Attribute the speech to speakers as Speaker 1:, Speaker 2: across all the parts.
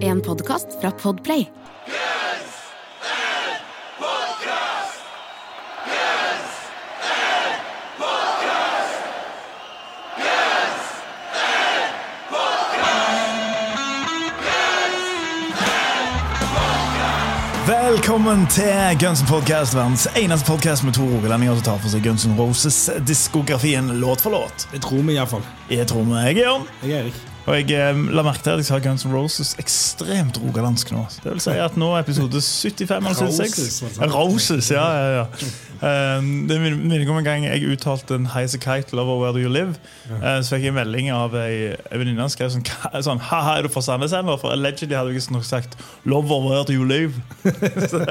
Speaker 1: En podkast fra Podplay.
Speaker 2: Velkommen til Gunsen Podcast, verdens eneste podcast med to rogalendinger som tar for seg Guns N' Roses-diskografien låt for låt.
Speaker 3: Det tror vi iallfall.
Speaker 2: Jeg tror vi jeg er Jørn.
Speaker 3: Jeg er Erik.
Speaker 2: Og jeg eh, la merke til at jeg sa Guns N' Roses ekstremt rogalandsk nå. Det vil si at nå er episode 75 eller 76.
Speaker 3: Roses,
Speaker 2: ja, ja, ja. Eh, det minner om en gang jeg uttalte en heise a kite, lover where do you live. Eh, så fikk jeg en melding av ei venninne som skrev sånn, "Ka- sånn Haha, er du fra Sandnes ennå? For allegedly hadde jeg ikke sagt Lover where do you live. så,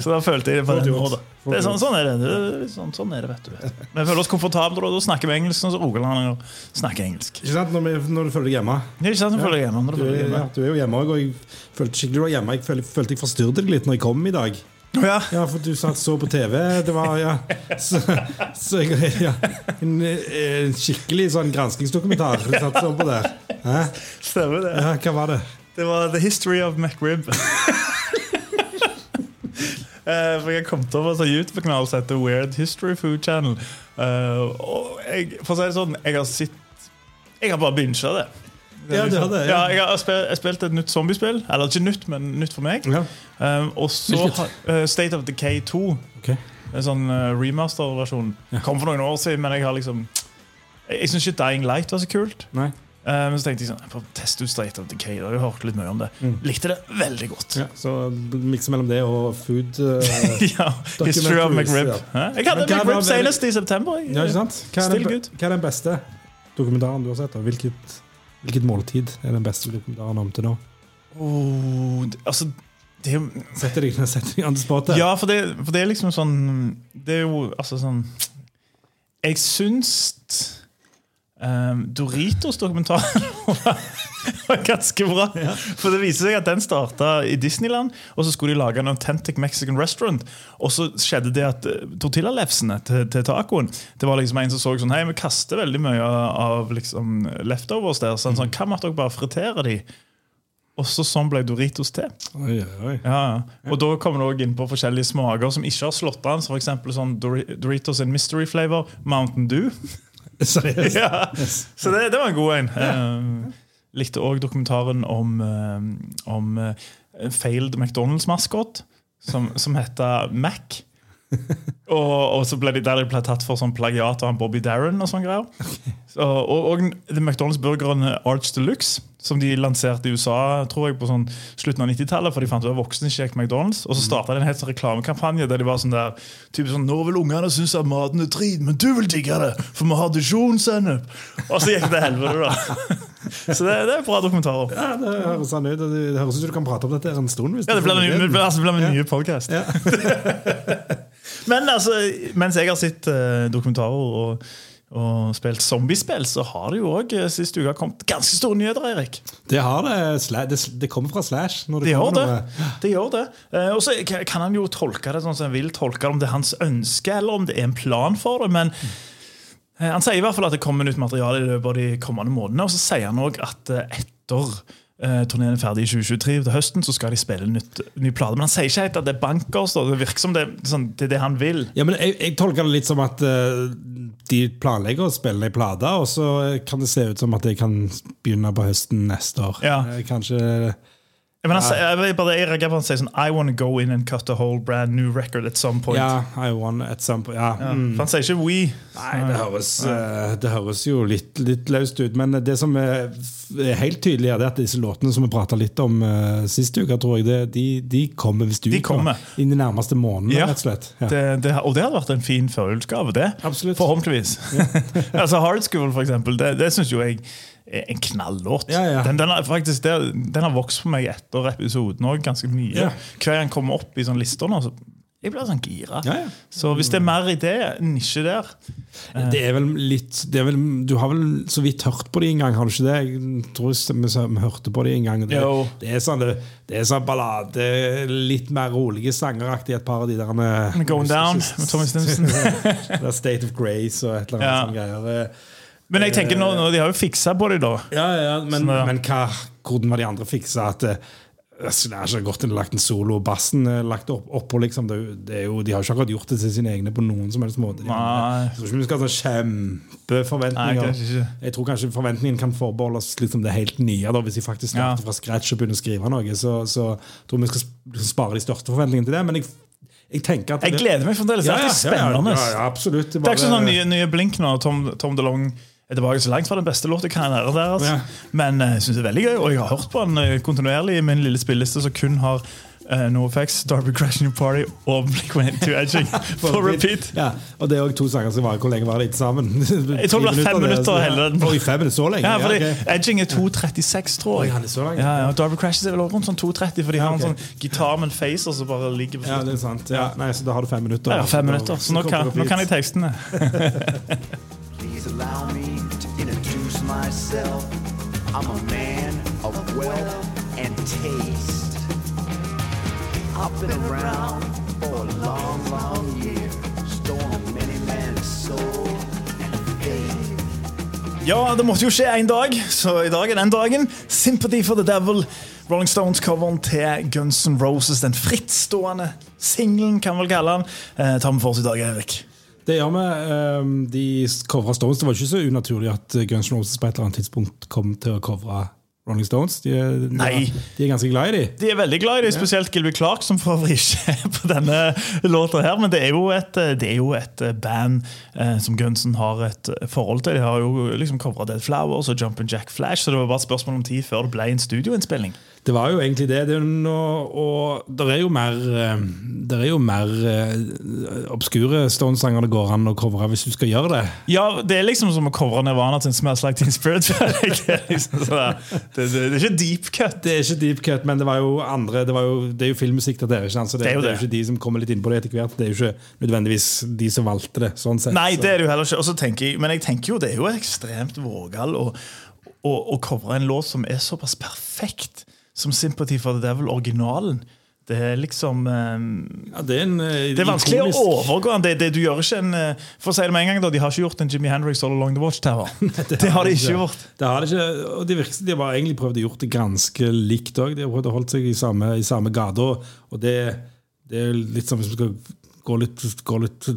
Speaker 2: så da følte jeg det på den måten. Det er sånn, sånn er det. det sånn, sånn er det, vet du. Vi føler oss komfortable, og da snakker vi engelsk sånn så rogalendinger snakker engelsk.
Speaker 3: Ikke sant, når, vi, når du føler deg hjemme.
Speaker 2: Er ikke sant, du føler deg hjemme når du
Speaker 3: Du er,
Speaker 2: hjemme.
Speaker 3: ja, du er jo hjemme også, og jeg følte skikkelig du var hjemme. Jeg følte, følte jeg forstyrret deg litt når jeg kom i dag.
Speaker 2: Ja.
Speaker 3: Ja, for du satt så på TV. Det var, ja Så, så jeg, ja, en, en skikkelig sånn granskingsdokumentar. Du satt sånn på der. Hæ?
Speaker 2: Stemmer det.
Speaker 3: Ja, hva var det?
Speaker 2: Det var The History of McRib. Eh, For Jeg kom til over en sånn YouTube-kanal som heter Weird History Food Channel. Uh, og jeg, for å si det sånn, jeg har sett Jeg har bare bincha det. Det
Speaker 3: Ja, du hadde, ja. ja.
Speaker 2: jeg har spilt, jeg spilt et nytt zombiespill. Eller ikke nytt, men nytt for meg.
Speaker 3: Ja.
Speaker 2: Um, og så State of Decay 2.
Speaker 3: Okay.
Speaker 2: En sånn uh, remaster-versjon. Kom for noen år siden, men jeg har liksom Jeg, jeg syns ikke Dying Light var så kult.
Speaker 3: Nei.
Speaker 2: Eh, men så tenkte jeg sånn, teste ut State of Decay. Jeg har hørt litt mye om det. Likte det veldig godt.
Speaker 3: Ja, så mikse mellom det og food uh,
Speaker 2: ja, History of McRib.
Speaker 3: ja.
Speaker 2: Jeg hadde McRib senest i september. jeg.
Speaker 3: Ja, ikke sant? Hva er, den, hva er den beste dokumentaren du har sett? Hvilket, hvilket måltid er den beste dokumentaren om til nå?
Speaker 2: Oh, det- altså, det er
Speaker 3: Setter deg, setter deg andre the spot der.
Speaker 2: Ja, for det, for det er liksom sånn Det er jo altså sånn Jeg syns um, Doritos-dokumentaren var, ganske bra. For det viser seg at den starta i Disneyland, og så skulle de lage en authentic Mexican restaurant. Og så skjedde det at eh, tortillalefsene til, til tacoen Det var liksom en som så sånn Hei, vi kaster veldig mye av liksom, leftovers der. Sånn, sånn, Hva med at dere bare friterer de? Og så sånn ble Doritos til.
Speaker 3: Oi, oi.
Speaker 2: Ja, ja. Og da kommer det også inn på forskjellige smaker som ikke har slått an. Som for sånn Doritos in mystery flavor, Mountain Dew.
Speaker 3: Seriøst?
Speaker 2: Ja. Så det, det var en god en. Eh, likte òg dokumentaren om, eh, om eh, failed McDonald's-maskot, som, som heter Mac. og, og så ble de der de ble tatt for sånn plagiat av Bobby Darren og sånn greier. Så, og, og McDonald's-burgeren Arch Deluxe, som de lanserte i USA tror jeg på sånn slutten av 90-tallet, for de fant ut at voksne ikke gikk McDonald's. Og så starta de en helt sånn reklamekampanje der de var sånn der typisk sånn, Nå vil ungene synes at maten er drit, men du vil digge det, for vi har dijon-sennep! Og så gikk det helvete, da. Så det, det er bra dokumentarer.
Speaker 3: Ja, det høres sånn ut. Det høres ut som du kan prate om dette en stund.
Speaker 2: Ja, det blir en, altså, en ny podcast. Men altså, mens jeg har sett uh, dokumentarer og, og spilt zombiespill, så har det jo òg sist uke kommet ganske store nyheter, Erik.
Speaker 3: Det har det. Det, det kommer fra Slash. Når det,
Speaker 2: Det gjør
Speaker 3: kommer
Speaker 2: det.
Speaker 3: noe.
Speaker 2: det, gjør det. Eh, og så kan han jo tolke det sånn som han vil tolke det, om det er hans ønske eller om det er en plan for det. Men eh, han sier i hvert fall at det kommer nytt materiale i løpet av de kommende månedene. Og så sier han òg at eh, etter eh, turneen er ferdig i 2023 til høsten, så skal de spille nytt, ny plate. Men han sier ikke helt at det er bankers. da. Det virker som det, sånn, det er det han vil.
Speaker 3: Ja, men jeg, jeg tolker det litt som at uh, de planlegger å spille ei plate, og så kan det se ut som at de kan begynne på høsten neste år.
Speaker 2: Ja.
Speaker 3: Uh, Kanskje
Speaker 2: Men han, sier- jeg, bare, jeg reagerer på han sier sånn I wanna go in and cut a whole brand new record at some point.
Speaker 3: Ja, I wanna at some point. Ja.
Speaker 2: Ja,
Speaker 3: Mm.
Speaker 2: For han sier ikke we.
Speaker 3: Nei, det høres, uh, det høres jo litt, litt løst ut. Men det som er helt tydelig, er at disse låtene som vi prata litt om uh, sist uke, tror jeg, det, de, de kommer hvis du
Speaker 2: De kommer.
Speaker 3: inn de nærmeste månedene,
Speaker 2: Ja.
Speaker 3: rett og slett. Ja.
Speaker 2: Det, det, og det hadde vært en fin førjulsgave, det.
Speaker 3: Absolutt.
Speaker 2: Forhåpentligvis. altså Hard School, for eksempel, det, det syns jo jeg en knallåt.
Speaker 3: Ja, ja.
Speaker 2: Den, den, har faktisk, den har vokst på meg etter episoden òg ganske mye.
Speaker 3: Ja.
Speaker 2: Hver gang jeg kommer opp i sånne lister nå, så jeg blir sånn gira.
Speaker 3: Ja, ja.
Speaker 2: Så hvis det er mer i det, nisje der
Speaker 3: Det er vel litt det er vel, Du har vel så vidt hørt på det en gang, har du ikke det? Jeg tror vi, hørte på det en gang. Det, det er sånn, det, det er sånn ballade, litt mer rolige sangeraktig, et par av de der eh,
Speaker 2: Going Down med Tommy Stimson.
Speaker 3: State of Grace og et eller annet
Speaker 2: Ja.
Speaker 3: sånt greier.
Speaker 2: Men jeg tenker nå, nå de har jo fiksa på det, da.
Speaker 3: Ja, ja, men,
Speaker 2: Sånn, ja.
Speaker 3: men hva, hvordan var de andre fiksa? At eh, altså, det er ikke godt en lagt en solo, og bassen er lagt opp, oppå. Liksom. Det, det jo, de har jo ikke akkurat gjort det til sine egne på noen som helst måte. De
Speaker 2: Nei.
Speaker 3: Jeg tror ikke vi skal ha sånne
Speaker 2: Nei,
Speaker 3: kjempeforventninger. Jeg tror kanskje forventningen kan forbeholdes liksom det helt nye. Da, hvis de faktisk starter
Speaker 2: Ja.
Speaker 3: fra scratch og begynner å skrive noe. Så, så tror vi skal spare de største forventningene til det. Men jeg, jeg
Speaker 2: Jeg gleder meg fremdeles. Det er spennende.
Speaker 3: Ja, ja, absolutt.
Speaker 2: Det er ikke sånn nye, nye Blink nå. Tom, Tom DeLong er tilbake så langt fra den beste låta i karrieren deres.
Speaker 3: Ja.
Speaker 2: Men eh, jeg synes det er veldig gøy, og jeg har hørt på den eh, kontinuerlig i min lille spilleliste, som kun har uh, NoFX, Darby Crashing Party og Blink-182 Edging på repeat.
Speaker 3: Ja, og det er òg to sanger som var Hvor lenge var det ikke sammen?
Speaker 2: Jeg tror det ble fem minutter hele den.
Speaker 3: Oi, fem minutter så lenge?
Speaker 2: Ja, fordi
Speaker 3: ok.
Speaker 2: Edging er 2.36, tror jeg.
Speaker 3: han er så.
Speaker 2: Ja, ja, Darby Crashes er vel rundt sånn 2.30, for de har
Speaker 3: ok.
Speaker 2: en sånn gitar med en facer som bare ligger på
Speaker 3: Ja, det er sant. Ja, nei, så da har du fem minutter.
Speaker 2: Ja, fem minutter, så nå kan, nå kan jeg tekstene.
Speaker 4: Please allow me to introduce myself. I'm a man of wealth and taste. I've been around for a long, long year, stolen many men's soul and faith.
Speaker 2: Ja, det måtte jo skje en dag, så i dag er den dagen. Sympathy for the Devil. Rolling Stones-coveren til Guns N' Roses. Den frittstående singelen, kan man vel kalle den. Eh, tar vi for oss i dag, Erik.
Speaker 3: Det gjør vi. ehm, De covra Stones. Det var ikke så unaturlig at Guns N' Roses på et eller annet tidspunkt kom til å covre Rolling Stones. De er,
Speaker 2: Nei.
Speaker 3: de er ganske glad i de.
Speaker 2: De er veldig glad i det, spesielt Gilby Clark, som for øvrig ikke er på denne låta her. Men det er jo et, det er jo et band eh, som Gunsen har et forhold til. De har jo liksom covra Dead Flowers og Jumpin' Jack Flash, så det var bare et spørsmål om tid før det ble en studioinnspilling.
Speaker 3: Det var jo egentlig det. det og, og det er jo mer eh, Det er jo mer eh, obskure Stones-sanger det går an å covre hvis du skal gjøre det.
Speaker 2: Ja, det er liksom som å covre Nirvana til en Smells Like Teen Spirit. Det er, liksom det, det, det er ikke deep cut.
Speaker 3: Det er ikke deep cut, men det var jo andre Det, var jo, det er jo filmmusikk dere, ikke sant? så det,
Speaker 2: Det er jo
Speaker 3: det er ikke de som kommer litt inn på det etter hvert. Det er jo ikke nødvendigvis de som valgte det. sånn sett.
Speaker 2: Nei, det er det jo heller ikke. Tenker jeg, men jeg tenker jo det er jo ekstremt vågal å, å, å covre en låt som er såpass perfekt som 'Sympathy for the Devil', originalen. Det er liksom um,
Speaker 3: ja, det, er en, eh,
Speaker 2: Det er vanskelig å overgå den. Det, det, du gjør ikke en eh, For å si det med en gang, da, De har ikke gjort en Jimmy Hendrix All Along the Watchtower. det har de ikke gjort.
Speaker 3: Det har de ikke, og det virker de har egentlig prøvd å gjort det ganske likt òg. De har prøvd å holde seg i samme, i samme gate. Og, og det, det er litt som hvis vi skal gå litt, gå litt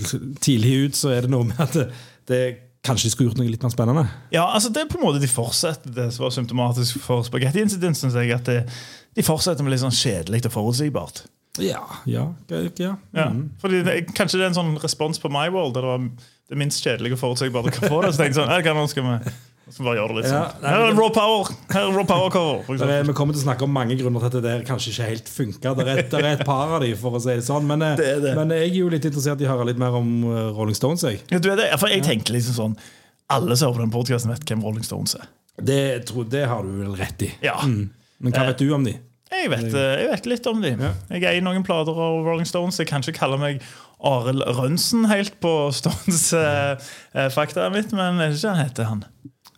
Speaker 3: tidlig ut, så er det noe med at det, det kanskje de skulle gjort noe litt mer spennende.
Speaker 2: Ja, altså Det er på en måte de fortsetter Det som var symptomatisk for Spaghetti Incident, synes jeg, at det, de fortsetter med litt sånn kjedelig og forutsigbart.
Speaker 3: Ja, ja, ja.
Speaker 2: Ja.
Speaker 3: Mm.
Speaker 2: Fordi det, Kanskje det er en sånn respons på My World, der det var det minst kjedelige og forutsigbare du kan få det. Så tenkte jeg sånn, hva nå skal vi vi bare gjør det litt sånn. Her er Raw Power Her er Raw Power cover.
Speaker 3: Er, vi kommer til å snakke om mange grunner til at det der kanskje ikke helt funka. Det, er et- det er et par av de, for å si det sånn. Men, eh,
Speaker 2: Det det.
Speaker 3: men jeg er jo litt interessert i å høre litt mer om eh, Rolling Stones. Jeg,
Speaker 2: Ja, du er det. For jeg tenker liksom sånn Alle som hører på den podcasten vet hvem Rolling Stones er.
Speaker 3: det, tror, det har du vel rett i.
Speaker 2: Ja,
Speaker 3: Men hva vet du om de?
Speaker 2: jeg vet, eh, jeg vet litt om de.
Speaker 3: Ja.
Speaker 2: Jeg eier noen plater av Rolling Stones. Jeg kan ikke kalle meg Arild Rønsen helt på Stones Fakta eh, mitt, men er det ikke han heter, han?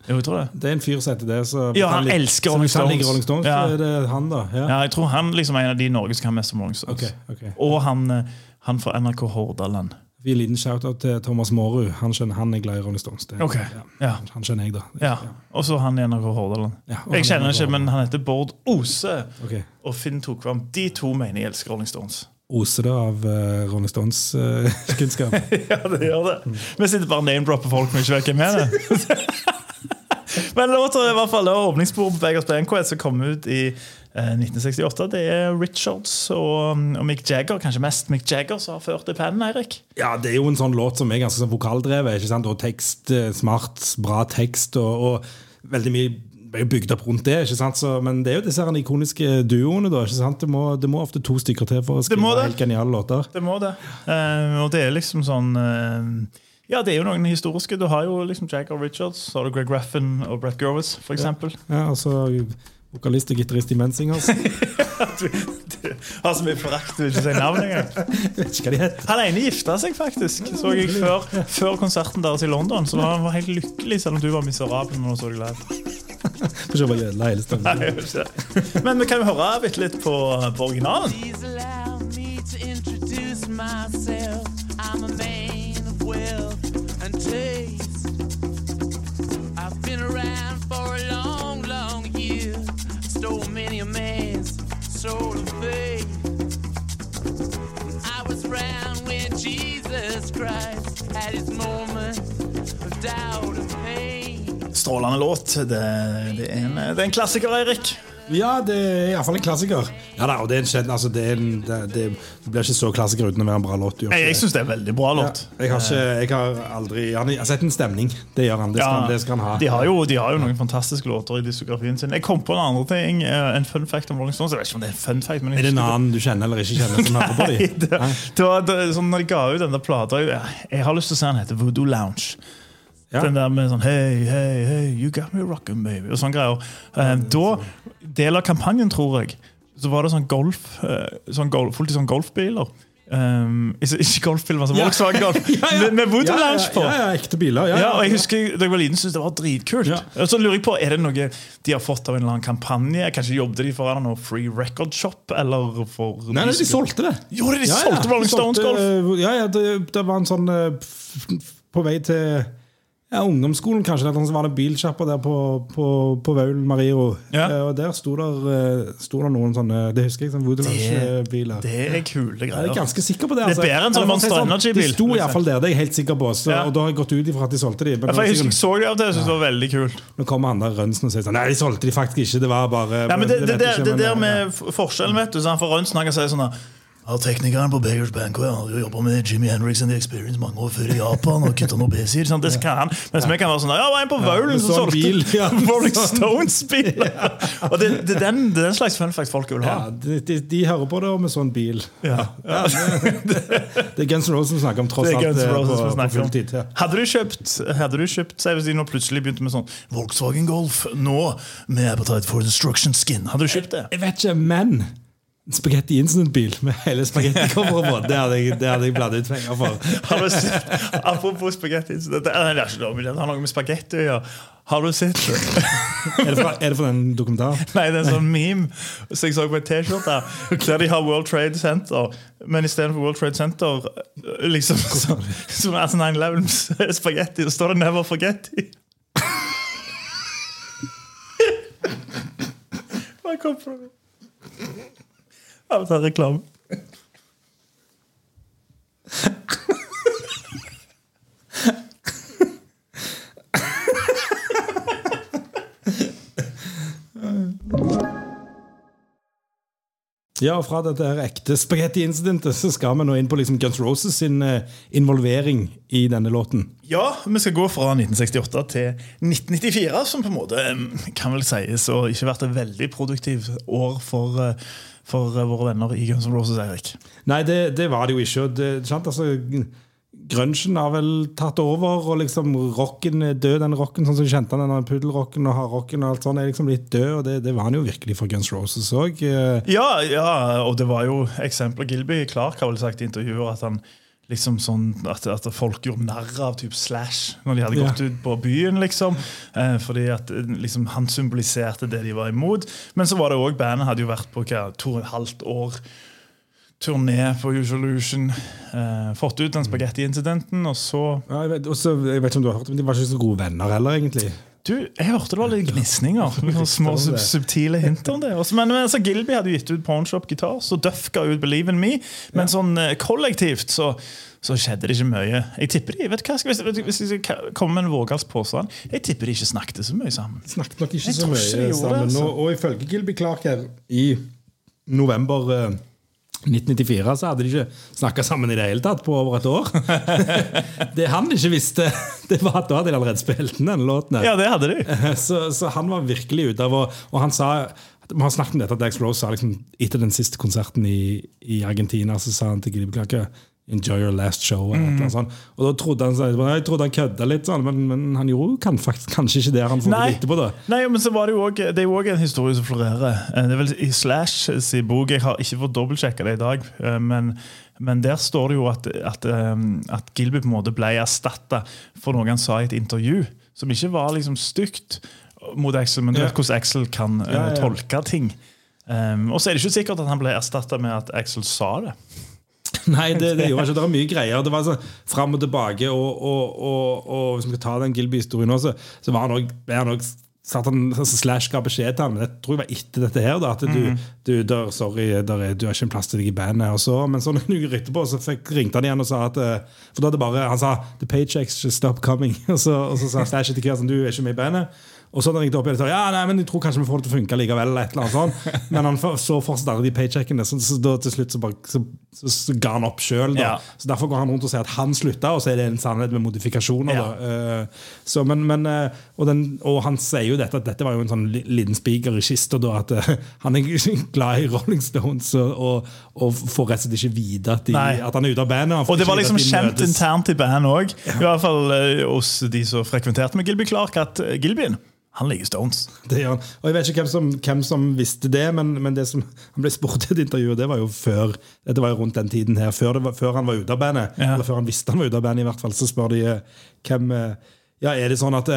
Speaker 2: Jo, jeg tror det.
Speaker 3: Det er en fyr som heter det. Så
Speaker 2: Ja, han
Speaker 3: litt-
Speaker 2: elsker Rolling
Speaker 3: han
Speaker 2: Stones.
Speaker 3: Rolling Stones,
Speaker 2: Ja.
Speaker 3: er det han, da. Ja.
Speaker 2: Ja, jeg tror han liksom er en av de i Norge som kan mest om Rolling Stones.
Speaker 3: Okay, okay.
Speaker 2: Og han, eh, han fra NRK Hordaland.
Speaker 3: Vi gir en liten shout-out til Thomas Mårud. Han, skjønner, han er glad i Rolling Stones. Det,
Speaker 2: okay.
Speaker 3: ja. Han skjønner jeg, da.
Speaker 2: Ja. Og så han i NRK Hordaland. Jeg kjenner ikke, men han heter Bård Ose. Og Finn Tokvam. De to mener jeg elsker Rolling Stones.
Speaker 3: Oser det av uh, Rolling Stones-kunnskap?
Speaker 2: Ja, det gjør det. Vi sitter bare og name-dropper folk vi ikke vet hvem er. det. Men låta i hvert fall det var åpningsspor på Beggars Banquet som kom ut i eh, 1968. Det er Richards og, og Mick Jagger, kanskje mest Mick Jagger, som har ført i pennen, Eirik.
Speaker 3: ja, det er jo en sånn låt som er ganske sånn vokaldrevet. ikke sant? Og tekst, eh, smart, bra tekst, og, og veldig mye er bygd opp rundt det. ikke sant? Så, men det er jo disse her ikoniske duoene. da, ikke sant? Det må, det må ofte to stykker til for å skrive helt geniale låter.
Speaker 2: Det må det. Uh, og det er liksom sånn eh, Ja, det er jo noen historiske. Du har jo liksom Jack og Richards, så har du Greg Raffin og Brett Gervis, for eksempel.
Speaker 3: Ja, altså Vokalist og gitarist i Mensingers.
Speaker 2: Du, du har så mye forakt du ikke si navn engang.
Speaker 3: Vet ikke hva de heter.
Speaker 2: Han ene gifta seg faktisk, så jeg før, før konserten deres i London. Så han var helt lykkelig, selv om du var miserabel når du så deg live.
Speaker 3: Får se hva gjelder hele
Speaker 2: jeg. Men vi kan jo høre bitte litt på, på originalen.
Speaker 5: Please allow me to introduce myself.
Speaker 2: Strålende låt. Det, det, er en, det er en klassiker, Eirik.
Speaker 3: Ja, det er iallfall en klassiker. Ja da, og det er en kjent, altså, det, en, det, det, blir ikke så klassiker uten å være en bra låt.
Speaker 2: Jeg, jeg
Speaker 3: det.
Speaker 2: syns det er en veldig bra låt.
Speaker 3: Ja, jeg, har ikke, jeg har aldri Han har sett en stemning. Det gjør han. Det skal,
Speaker 2: Ja,
Speaker 3: det skal han ha.
Speaker 2: De har, jo, de har jo noen fantastiske låter i diskografien sin. Jeg kom på en annen ting, eh, en fun fact om Rolling Stones. Jeg vet ikke om det er en fun fact, men jeg
Speaker 3: Er det en annen du kjenner eller ikke kjenner, som hører på dem?
Speaker 2: det, det var, det, sånn, når de ga ut den der plata Jeg, jeg har lyst til å se den heter Voodoo Lounge.
Speaker 3: Ja.
Speaker 2: Den der med sånn Hey, hey, hey, you got me rockin', baby. Og sånne greier. Eh, da, del av kampanjen, tror jeg, så var det sånn golf eh, sånn golf, Fullt i sånn golfbiler. Um, ikke golffilmer sånn Volkswagen Golf.
Speaker 3: Ja, ja.
Speaker 2: Med, med Voodoo
Speaker 3: Ja, ja,
Speaker 2: Lounge på.
Speaker 3: Ja, ja, ekte biler. Ja,
Speaker 2: og jeg husker Da jeg var liten, syntes det var dritkult.
Speaker 3: Ja.
Speaker 2: Og så lurer jeg på, Er det noe de har fått av en eller annen kampanje? Kanskje jobbet de for noe Free Record Shop? Eller for
Speaker 3: Nei, nei, de solgte det.
Speaker 2: Jo, de? De solgte Rolling
Speaker 3: de
Speaker 2: Stones Golf?
Speaker 3: Ja, ja, det, det var en sånn eh, På vei til ja, ungdomsskolen, kanskje. Det, Så var det bilsjappa der på, på, på Vaul Mariro.
Speaker 2: Ja.
Speaker 3: Eh, Og der sto der, eh, noen sånne Det husker jeg, sånn Voodoo-biler.
Speaker 2: Det er kule
Speaker 3: Jeg er ganske sikker på det.
Speaker 2: Det er bedre enn sånn Monster
Speaker 3: sånn,
Speaker 2: Energy-bil,
Speaker 3: De sto iallfall der, det er jeg helt sikker på. Så,
Speaker 2: Ja.
Speaker 3: Og da har jeg gått ut ifra at de solgte de. Men
Speaker 2: Ja, jeg husker jeg så de av og til, jeg synes det var veldig kult.
Speaker 3: nå kommer han der Rønsen og sier sånn Nei, de solgte de faktisk ikke. Det var bare
Speaker 2: Ja, men Det, det, det,
Speaker 3: ikke,
Speaker 2: det
Speaker 3: men,
Speaker 2: der med forskjellen, vet du For Rønsen han kan si sånn ja, Teknikeren på Beggars Banquet Han hadde jo jobbet med Jimmy Henriks and The Experience mange år før i Japan. Og kutta noe besier, sånn? Det kan han. Mens vi kan være sånn Ja, var en på Vaulen som
Speaker 3: så en
Speaker 2: solgte
Speaker 3: bil, ja.
Speaker 2: Rolling Stones-bil! Og det, det, er den, det er den slags fun fact folk vil ha.
Speaker 3: ja, de, de, de hører på det og med sånn bil.
Speaker 2: Ja.
Speaker 3: Ja, det, det er Guns N' Roses vi snakker om, tross
Speaker 2: Det er
Speaker 3: alt.
Speaker 2: Guns N'
Speaker 3: eh, på,
Speaker 2: som
Speaker 3: på fulltid. Ja.
Speaker 2: Hadde du kjøpt Hadde du kjøpt seg hvis de nå plutselig begynte med sånn Volkswagen Golf nå med Appetite for Destruction Skin? Hadde du kjøpt det?
Speaker 3: Jeg vet ikke, men en Spagetti Incident-bil med hele spagetticoveret på, det hadde jeg, det hadde jeg bladd ut penger for.
Speaker 2: Har du sett, apropos spagetti Incident det, er ikke lov, det har noe med spagetti å gjøre. Har du sett det?
Speaker 3: Er det fra, er det fra den dokumentaren?
Speaker 2: Nei, det er en sånn meme som jeg så på en T-skjorte der de har World Trade Center, men istedenfor World Trade Center liksom så, som er sånn 9-11 spagetti, så står det 'Never Forgetti'. Hva kom fra det? Av til reklame.
Speaker 3: Ja, og fra dette her ekte spagetti-incidentet så skal vi nå inn på liksom Guns Roses sin eh, involvering i denne låten.
Speaker 2: Ja, vi skal gå fra 1968 til 1994, som på en måte kan vel sies å ikke vært et veldig produktivt år for, eh, for eh, våre venner i Guns N' Roses, Eirik.
Speaker 3: Nei, det, det var det jo ikke. Det, sant? Altså, grunchen har vel tatt over, og liksom rocken er død. Den rocken sånn som vi kjente den, den puddelrocken og hardrocken og alt sånt, er liksom litt død. Og det, det var han jo virkelig for Guns Roses òg.
Speaker 2: Ja, ja, og det var jo eksempelet Gilby Clark har vel sagt i intervjuer at han liksom sånn at, at folk gjorde narr av typ Slash når de hadde gått ut på byen. liksom eh, Fordi at eh, liksom, han symboliserte det de var imot. Men så var det òg bandet hadde jo vært på hva, to og et halvt år turné på Usolution. Eh, fått ut den spagetti-incidenten, og så
Speaker 3: Ja, jeg, vet, også, jeg vet ikke om du har hørt men De var ikke så gode venner heller, egentlig.
Speaker 2: Du, jeg hørte det var litt gnisninger. Små sub subtile hint om det. Også, men, så altså, Gilby hadde gitt ut Pornshop Gitar, så Duff ga ut Believe in Me. Men sånn eh, kollektivt så, så skjedde det ikke mye. Jeg tipper de, vet hva, vet Hvis jeg skal komme med en vågals påstand Jeg tipper de ikke snakket så mye sammen.
Speaker 3: Snakket nok ikke
Speaker 2: Jeg
Speaker 3: så mye sammen.
Speaker 2: det, altså.
Speaker 3: og, og ifølge Gilby Clark her i november eh, 1994 så hadde de ikke snakka sammen i det hele tatt på over et år. det han ikke visste, det var at da hadde de allerede spilt inn denne låten.
Speaker 2: Ja, det hadde de.
Speaker 3: Så, så han var virkelig ute av og, og han sa Vi har snakket om dette at Dax Rose sa liksom, etter den siste konserten i, i Argentina så sa han til Clark Enjoy your last show. Mm. eller sånt. Og da trodde han sånn, Jeg trodde han kødda litt, sånn, men, men han gjorde kan, faktisk, kanskje ikke det. Han får
Speaker 2: Nei.
Speaker 3: det etterpå da
Speaker 2: Nei, men så var Det jo også, det er jo òg en historie som florerer. Eh, Det er vel I Slash sin bok Jeg har ikke fått dobbeltsjekka det i dag, eh, men, men der står det jo at, at, eh, at Gilby på en måte ble erstatta for noe han sa i et intervju, som ikke var liksom stygt mot Axel, men du vet hvordan Axel kan
Speaker 3: Ja, ja.
Speaker 2: tolke ting. Um, og så er det ikke sikkert at han ble erstatta med at Axel sa det.
Speaker 3: Nei, det, det gjorde ikke. Det var mye greier. Det var sånn Fram og tilbake. Og, og, og, og hvis vi skal ta den Gilby-historien nå, så, så var han også, ble han også satt han, altså Slash ga beskjed til han, men jeg tror jeg var etter dette her, da, at du,
Speaker 2: Mhm.
Speaker 3: du der, sorry, der er, du har ikke en plass til deg i bandet. Og så, men så noen uker etterpå så fikk, ringte han igjen og sa at eh, For da hadde bare, han sa 'The paychecks should stop coming'. Og så, og så sa Slash etter hvert sånn, 'Du er ikke med i bandet'. Og så hadde han opp igjen og sa ja, nei, men jeg tror kanskje vi får det til å funke likevel. eller et eller annet sånt. Men han så fortsatt alle de paycheckene, så, så da til slutt så, bare, så, så, så ga han opp sjøl.
Speaker 2: Ja.
Speaker 3: Så derfor går han rundt og sier at han slutta, og så er det en sannhet med modifikasjoner.
Speaker 2: Ja.
Speaker 3: så, men, men, uh, og, den, og han sier jo dette at dette var jo en sånn liten spiker i kista. At uh, han er glad i Rolling Stones og, og, får rett og slett ikke vite at, de, at han er ute av bandet.
Speaker 2: Og det var liksom
Speaker 3: de
Speaker 2: kjent
Speaker 3: møtes.
Speaker 2: internt i bandet òg, i hvert fall hos de som frekventerte med Gilby Clark, at Gilbyen han liker Stones.
Speaker 3: Det gjør han. Og Jeg vet ikke hvem som, hvem som visste det, men, men det som han ble spurt i et intervju, det var jo før Dette var jo rundt den tiden her, før, det var, før han var ute av bandet.
Speaker 2: Ja.
Speaker 3: Eller før han visste han var ute av bandet, i hvert fall. Så spør de eh, hvem eh, Ja, er det sånn at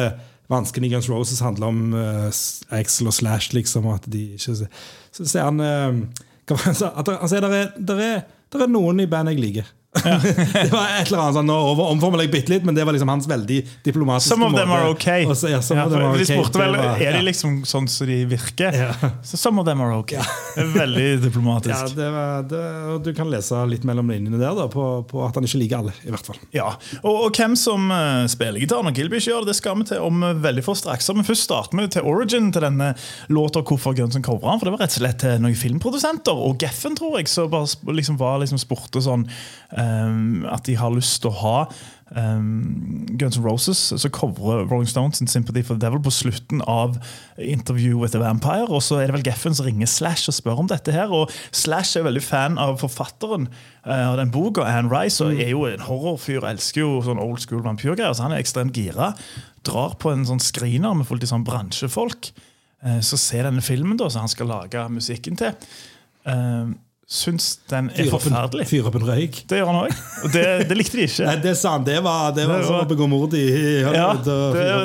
Speaker 3: Vansken vanskene i Guns Roses handler om uh, Axel og Slash, liksom? og At de ikke Så sier han uh, hva? At han sier der er, der er, der er noen i bandet jeg liker. det var et eller annet sånn, Nå omformulerer jeg bitte litt, men det var liksom hans veldig diplomatiske
Speaker 2: Some of them
Speaker 3: måte.
Speaker 2: are okay.
Speaker 3: Så- ja,
Speaker 2: Ja,
Speaker 3: them are
Speaker 2: de
Speaker 3: okay.
Speaker 2: spurte vel
Speaker 3: var-
Speaker 2: er de liksom sånn som de virker. Så some of them are okay. Veldig diplomatisk.
Speaker 3: Ja, det var, det, Du kan lese litt mellom linjene der da, på, på at han ikke liker alle. i hvert fall
Speaker 2: Ja, og, og hvem som uh, spiller gitar når Gilby ikke gjør det, det skal vi til om uh, veldig få straks. Men først starter vi til origin til denne låta hvorfor Gunson covra den. For det var rett og slett til noen filmprodusenter og Geffen, tror jeg, som bare liksom var liksom spurte sånn um, at de har lyst til å ha um, Guns N' Roses, så covrer Rolling Stones sin Sympathy for the Devil på slutten av Interview with a Vampire. Og så er det vel Geffen som ringer Slash og spør om dette her. Og Slash er veldig fan av forfatteren eh, av den boka, Anne Rice, og er jo en horrorfyr. Elsker jo sånn old school vampyrgreier, så han er ekstremt gira. Drar på en sånn screener med fullt i sånn bransjefolk. Uh, så ser denne filmen da, som han skal lage musikken til. Eh, syns den er
Speaker 3: Fyr
Speaker 2: forferdelig.
Speaker 3: Fyre opp en røyk.
Speaker 2: Det gjør han òg. Og det, det likte de ikke.
Speaker 3: Nei, det sa han. Det var, det var
Speaker 2: Det
Speaker 3: som å begå mord i, i
Speaker 2: Ja, det,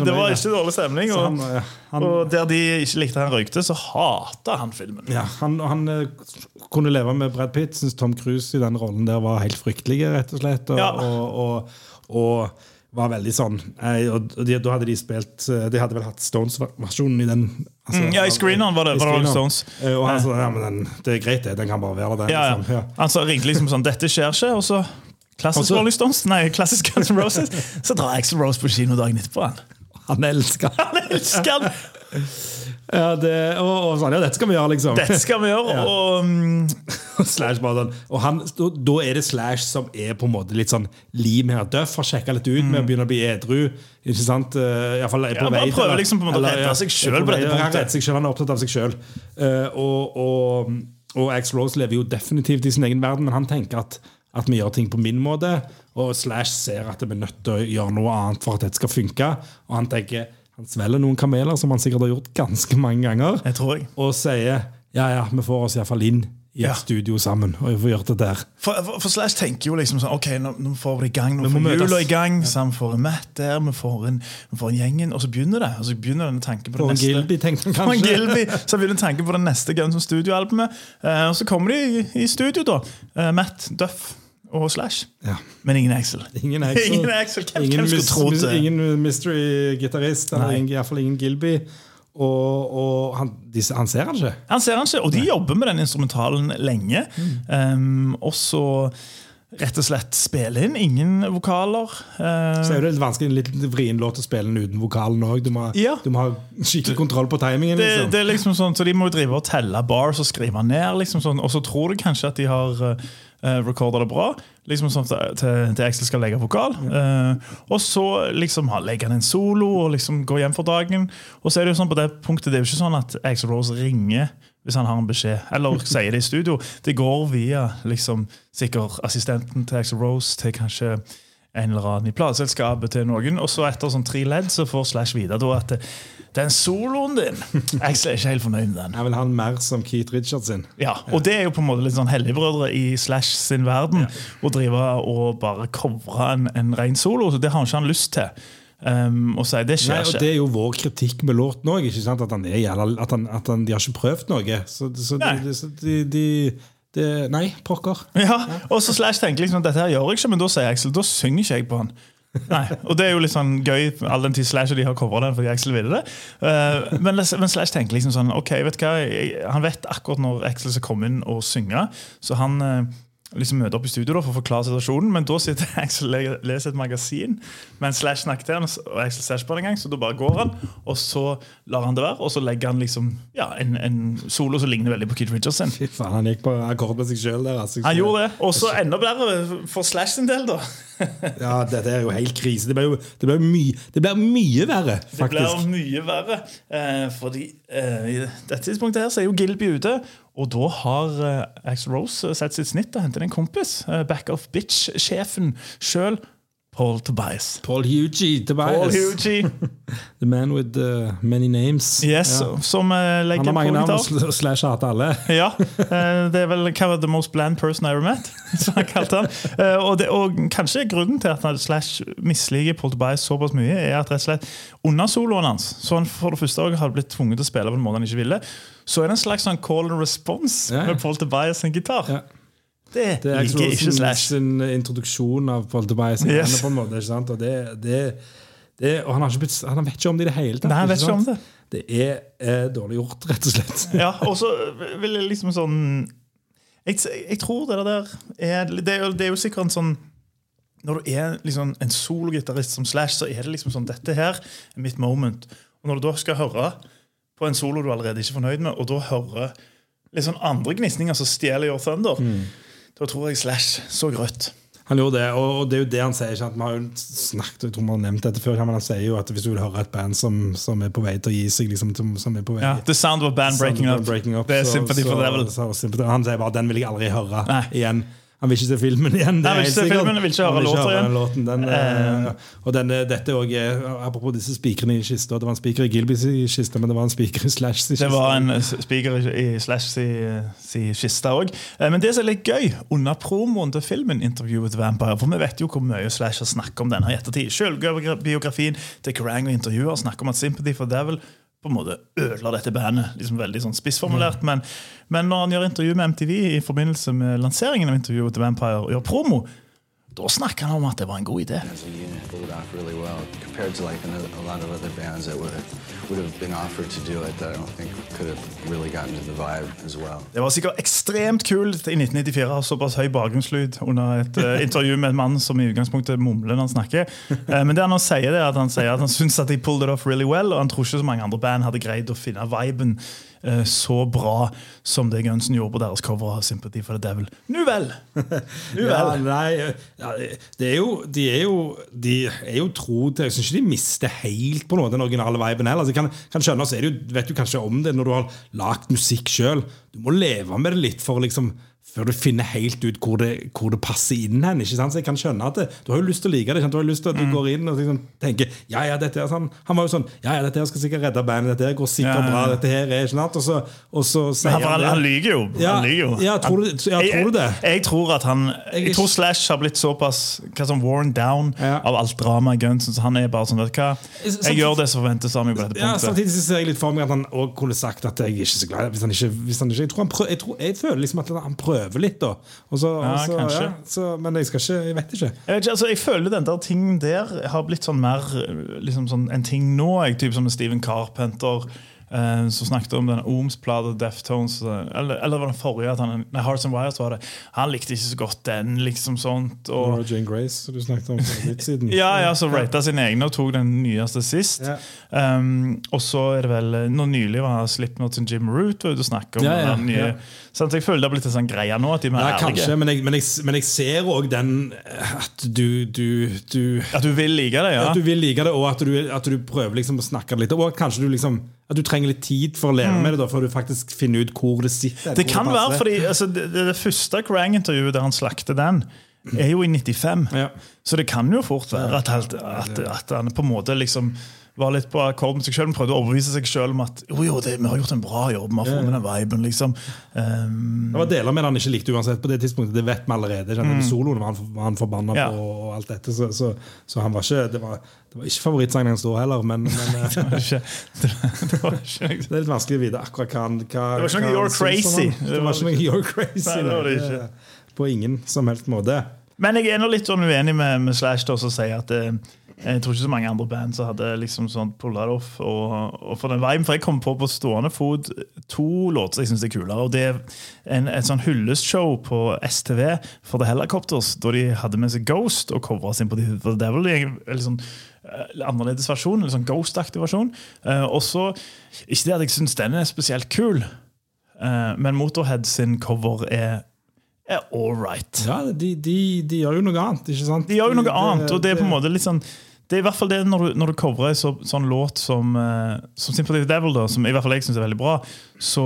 Speaker 2: det var ikke dårlig stemning. Og,
Speaker 3: han, ja, han,
Speaker 2: og der de ikke likte han røykte, så hata han filmen.
Speaker 3: ja, han, han eh, kunne leve med Brad Pitt. Syns Tom Cruise i den rollen der var helt fryktelig, rett og slett. Og,
Speaker 2: Ja.
Speaker 3: og, og var veldig sånn eh, Og de, Da hadde de spilt eh, De hadde vel hatt Stones-versjonen i den altså,
Speaker 2: Mm, ja, i screeneren var det- var det Rolling. Stones.
Speaker 3: Eh, Og han sa ja, men den, det er greit, det. Den kan bare være der.
Speaker 2: Ja,
Speaker 3: Liksom.
Speaker 2: ja.
Speaker 3: Ja.
Speaker 2: Han sa- ringte liksom sånn 'Dette skjer ikke', og så Klassisk Rolling Stones, nei, klassisk Guns N' Roses. Så drar Axel Rose på kino dagen etterpå. Han
Speaker 3: Han elsker
Speaker 2: Han elsker han!
Speaker 3: ja, det, og, og sånn, ja, dette skal vi gjøre, liksom.
Speaker 2: Dette skal vi gjøre.
Speaker 3: Ja.
Speaker 2: Og mm,
Speaker 3: Slash bare sånn. Og han, da, er det Slash som er på en måte litt sånn lim her. Duff har sjekka litt ut med å begynne å bli edru. Ikke sant? Uh, i fall er på
Speaker 2: Mm. Ja,
Speaker 3: vei til-
Speaker 2: prøver liksom på en måte å redde seg sjøl
Speaker 3: på
Speaker 2: dette
Speaker 3: Han
Speaker 2: punktet.
Speaker 3: han er opptatt av seg sjøl. og, og, og Ax Rose lever jo definitivt i sin egen verden, men han tenker at, at vi gjør ting på min måte. Og Slash ser at vi er nødt til å gjøre noe annet for at dette skal funke. Og han tenker han svelger noen kameler, som han sikkert har gjort ganske mange ganger
Speaker 2: Jeg tror jeg.
Speaker 3: og sier ja, ja, vi får oss iallfall inn i et
Speaker 2: Ja.
Speaker 3: studio sammen. Og vi får gjort det der.
Speaker 2: For, for, for Slash tenker jo liksom sånn Ok, nå, nå får vi det i gang. Nå
Speaker 3: Vi må
Speaker 2: får
Speaker 3: møtes.
Speaker 2: jula i gang. Han får en Matt der, vi får en, vi får en gjengen, og så begynner det. Og så begynner denne tanken på det
Speaker 3: For en
Speaker 2: neste.
Speaker 3: Gilby, tenkte han
Speaker 2: For en
Speaker 3: kanskje.
Speaker 2: Gilby, så begynner tanken på det neste Guns N' studioalbumet. Eh, og så kommer de i, i studio, da. Eh, Matt, Duff og Slash.
Speaker 3: Ja.
Speaker 2: Men ingen Axel.
Speaker 3: Ingen Axel.
Speaker 2: Ingen Axel. Hvem,
Speaker 3: Ingen,
Speaker 2: hvem skulle
Speaker 3: mis-
Speaker 2: det?
Speaker 3: ingen mystery-gitarist.
Speaker 2: Nei.
Speaker 3: Iallfall ingen Gilby. Og, og han, de, han ser han ikke.
Speaker 2: Han ser han ikke, og de jobber med den instrumentalen lenge. Um, og så rett og slett spille inn. Ingen vokaler. Uh,
Speaker 3: Så er det litt vanskelig, en litt vrien låt å spille den uten vokalen òg. Du,
Speaker 2: Ja.
Speaker 3: du må ha skikkelig kontroll på timingen.
Speaker 2: det,
Speaker 3: Liksom.
Speaker 2: det er liksom sånn, så De må jo drive og telle bars og skrive ned, liksom sånn, og så tror du kanskje at de har uh, recorda det bra. liksom sånn til, til Axel skal legge vokal. Uh, og så liksom legger han en solo og liksom går hjem for dagen. Og så er det jo sånn på det punktet, det er jo ikke sånn at Axel Rose ringer hvis han har en beskjed, eller sier det i studio. Det går via liksom sikkert assistenten til Axel Rose til kanskje en eller annen i plateselskapet til noen. Og så etter sånn tre ledd så får Slash vite at den soloen din Jeg er ikke helt fornøyd med den.
Speaker 3: Jeg vil ha den mer som Keith Richards sin.
Speaker 2: Ja, Og det er jo på en måte litt sånn helligbrødre i Slash sin verden. Å drive og bare covre en, en ren solo. Så det har ikke han lyst til. Um, og si det
Speaker 3: Nei,
Speaker 2: skjer
Speaker 3: og
Speaker 2: ikke.
Speaker 3: Det er jo vår kritikk med låten òg. At, han er at, han, at han, de har ikke prøvd noe. Så, så, de, så de, de, de Nei, pokker.
Speaker 2: Ja, og så Slash tenker liksom at dette her gjør jeg ikke, men da sier Axel da synger ikke jeg på han. Nei, og det er jo litt sånn gøy, all den tid Slash og de har covra den fordi Axel ville det. Uh, men, men Slash tenker liksom sånn Ok, vet du hva, jeg- han vet akkurat når Axel skal komme inn og synge, så han eh, liksom møte opp i studio da for å forklare situasjonen, men da sitter Axel og leser et magasin mens Slash snakket til han, og Axel slash på det engang, så da bare går han, og så lar han det være, og så legger han liksom ja, en, en solo som ligner veldig på Kid Richards sin.
Speaker 3: Fy faen, han gikk på akkord med seg sjøl der. Altså.
Speaker 2: Han gjorde det, og så enda bedre for Slash sin del, da.
Speaker 3: Ja, Dette er jo helt krise. Det blir, jo det ble jo mye, det ble mye verre,
Speaker 2: Det blir mye verre. Eh, fordi eh, i dette tidspunktet her så er jo Gilby ute. Og da har eh, Axel Rose eh, sett sitt snitt og hentet en kompis. Eh, back of bitch-sjefen sjøl. Paul Tobias.
Speaker 3: Paul Hugie Tobias.
Speaker 2: Paul Hugie.
Speaker 3: The man with uh, many names.
Speaker 2: Yes,
Speaker 3: Ja.
Speaker 2: Som eh,
Speaker 3: Han har mange navn, og
Speaker 2: gitar.
Speaker 3: sl- Slash hater alle.
Speaker 2: Ja, uh, det er vel hva var the most bland person I ever met, som han kalte han. Uh, Og, det, og kanskje grunnen til at han Slash misliker Paul Tobias såpass mye, er at rett og slett under soloen hans, så han for det første hadde blitt tvunget til å spille på en måte han ikke ville, så er det en slags sånn call and response
Speaker 3: Ja, ja.
Speaker 2: med Paul Tobias sin gitar.
Speaker 3: Ja.
Speaker 2: Det,
Speaker 3: Det er
Speaker 2: liker ikke Slash.
Speaker 3: sin introduksjon av Paul Tobias.
Speaker 2: Yes.
Speaker 3: på en måte, ikke sant? Og, det, det, det, og han, har ikke blitt, han vet ikke om det i det hele tatt.
Speaker 2: Nei, han vet ikke om
Speaker 3: det. Det er eh, dårlig gjort, rett og slett.
Speaker 2: Ja, og så vil jeg liksom sånn jeg, jeg tror det der er det, er jo, det er jo sikkert en sånn Når du er liksom en sologitarist som Slash, så er det liksom sånn Dette her er mitt moment. Og når du da skal høre på en solo du allerede ikke er fornøyd med, og da høre litt sånn andre gnisninger som stjeler Your Thunder, da tror jeg Slash så grøtt.
Speaker 3: Han gjorde det, og det er jo det han sier. Ikke? Vi har jo snakket, jeg tror vi har nevnt dette før, men han sier jo at hvis du vil høre et band som, som er på vei til å gi seg liksom, som, er på vei
Speaker 2: Ja, The Sound of a Band Breaking
Speaker 3: Sound
Speaker 2: Up.
Speaker 3: Breaking Up,
Speaker 2: Det er
Speaker 3: så-
Speaker 2: Sympathy for the Devil.
Speaker 3: Han sier bare den vil jeg aldri høre
Speaker 2: Nei.
Speaker 3: igjen. Han vil ikke se filmen igjen. det er
Speaker 2: vil ikke se filmen, han vil ikke høre
Speaker 3: Han
Speaker 2: låter igjen.
Speaker 3: den låten. Den,
Speaker 2: Eh.
Speaker 3: eh, og den, eh, dette også er, Apropos disse spikrene i kista. Det var en spiker i Gilbys i kista, men det var en spiker i Slash i kista.
Speaker 2: Det var en spiker i Slash si, si kiste òg. Men det som er litt gøy, under promoen til filmen Interview with Vampire For vi vet jo hvor mye Slash har snakket om denne i ettertid. Selvbiografien til Kerrang og intervjuer snakker om at Sympathy for Devil på en måte ødela dette bandet. liksom Veldig sånn spissformulert. Men, men når han gjør intervju med MTV i forbindelse med lanseringen av intervjuet til Vampire, og gjør promo, da snakker han om at det var en god idé.
Speaker 6: as a unit pulled it off really well compared to like another, a lot of other bands that would would have been offered to do it that I don't think could have really gotten to the vibe as well.
Speaker 2: Det var sikkert ekstremt kult i 1994 å ha såpass høy bakgrunnslyd under et uh, intervju med en mann som i utgangspunktet mumler når han snakker. Uh, men det han sier, det er at han sier at han syns at de pulled it off really well, og han tror ikke så mange andre band hadde greid å finne viben eh, så bra som det Gunsen gjorde på deres cover av Sympathy for the Devil. Nu vel! Nu
Speaker 3: Ja,
Speaker 2: vel.
Speaker 3: nei, ja, det er jo, de er jo De er jo tro til Jeg syns ikke de mister helt på noe den originale viben heller. Altså, kan, kan skjønne, så er det jo, vet du kanskje om det når du har lagd musikk sjøl. Du må leve med det litt for liksom før du finner helt ut hvor det, hvor det passer inn hen. ikke sant? Så jeg kan skjønne at det, Du har jo lyst til å like det. Du har jo lyst til at du går inn og liksom tenker ja, ja, dette er sånn, Han var jo sånn ja, ja, dette her skal sikkert redde bandet. Dette her går sikkert
Speaker 2: Ja, ja, ja.
Speaker 3: bra. dette her er ikke sant? Og så, og så sier
Speaker 2: Han, han, han lyver jo.
Speaker 3: Ja,
Speaker 2: han lyger jo.
Speaker 3: ja, tror du- ja, tror du det?
Speaker 2: Jeg, jeg tror at han Jeg tror Slash har blitt såpass hva som worn down
Speaker 3: Ja.
Speaker 2: av alt dramaet i Gunsen, så han er bare sånn vet du hva Jeg gjør det som forventes av meg på dette
Speaker 3: Ja,
Speaker 2: punktet.
Speaker 3: Samtidig så ser jeg litt for meg at han også kunne sagt at jeg er ikke så glad hvis han ikke, hvis han ikke jeg, tror han prøv, jeg, tror, jeg føler liksom at han prøver litt, da. Og så,
Speaker 2: Ja,
Speaker 3: og så,
Speaker 2: kanskje.
Speaker 3: ja, så, men jeg skal ikke Jeg vet ikke.
Speaker 2: Jeg, vet ikke, altså, jeg føler den der tingen der har blitt sånn mer eh, liksom sånn en ting nå. Jeg, typ som Steven Carpenter, eh, som snakket om den Ohms-plata, Deftones eh, eller, eller var det den forrige? Han, nei, Hearts and Wires var det. Han likte ikke så godt den, liksom sånt. Og,
Speaker 3: Nora Jane Grace, som du snakket om for litt siden.
Speaker 2: ja, ja, så rata sine egne og tok den nyeste sist.
Speaker 3: Ja.
Speaker 2: Um, og så er det vel Nå nylig var Slipknot sin Jim Root ute og snakket om
Speaker 3: Ja, ja,
Speaker 2: den nye. Sånn jeg føler det har blitt en sånn greie nå. At de er
Speaker 3: Ja, kanskje, men jeg, men, jeg, men jeg ser òg den eh, at du, du, du
Speaker 2: At du vil like det, ja.
Speaker 3: At du vil like det, og at du, at du prøver liksom å snakke det litt. Og kanskje du liksom At du trenger litt tid for å leve med det, da, før du faktisk finner ut hvor det sitter.
Speaker 2: Mm. Det
Speaker 3: kan
Speaker 2: kan være fordi altså, det, det, det første Krang-intervjuet der han slakter den, er jo i 95.
Speaker 3: Ja.
Speaker 2: Så det kan jo fort være at, at, at han på en måte liksom var litt på akkord med seg sjøl, prøvde å overbevise seg sjøl om at jo, jo, det, vi har gjort en bra jobb. Vi har funnet den viben, liksom. Um,
Speaker 3: Det var deler med det han ikke likte uansett på det tidspunktet. Det vet vi allerede. Mm. Soloen var han, var han forbanna
Speaker 2: Ja.
Speaker 3: på, og alt dette. Så, så, så han var ikke, det, var, det var ikke favorittsangen hans da heller, men, men eh,
Speaker 2: det var ikke, det, det var ikke
Speaker 3: det er litt vanskelig å vite akkurat hva han hva,
Speaker 2: Det var ikke noe You're Crazy.
Speaker 3: Det var ikke noe You're Crazy.
Speaker 2: Nei, det var det ikke.
Speaker 3: På ingen som helst måte.
Speaker 2: Men jeg er nå litt sånn uenig med, med Slash da, som sier at eh, jeg tror ikke så mange andre band som hadde liksom sånn pulla det off. Og, og for den viben, for Jeg kom på på stående fot to låter jeg syns er kulere. og Det er en, et sånn hyllestshow på STV for The Helicopters, da de hadde med seg Ghost og covra sin for the Devil. i en en sånn eh, annerledes versjon, eller sånn Ghost-aktig versjon. Uh, og så, Ikke det at jeg syns den er spesielt kul, uh, men Motorhead sin cover er, er all right.
Speaker 3: Ja, de, de, de gjør jo noe annet, ikke sant?
Speaker 2: De gjør jo noe annet, og det er på en måte litt sånn det er i hvert fall det når du, når du coverer en så, sånn låt som, uh, som Sympathy for Devil, da, som i hvert fall jeg syns er veldig bra, så,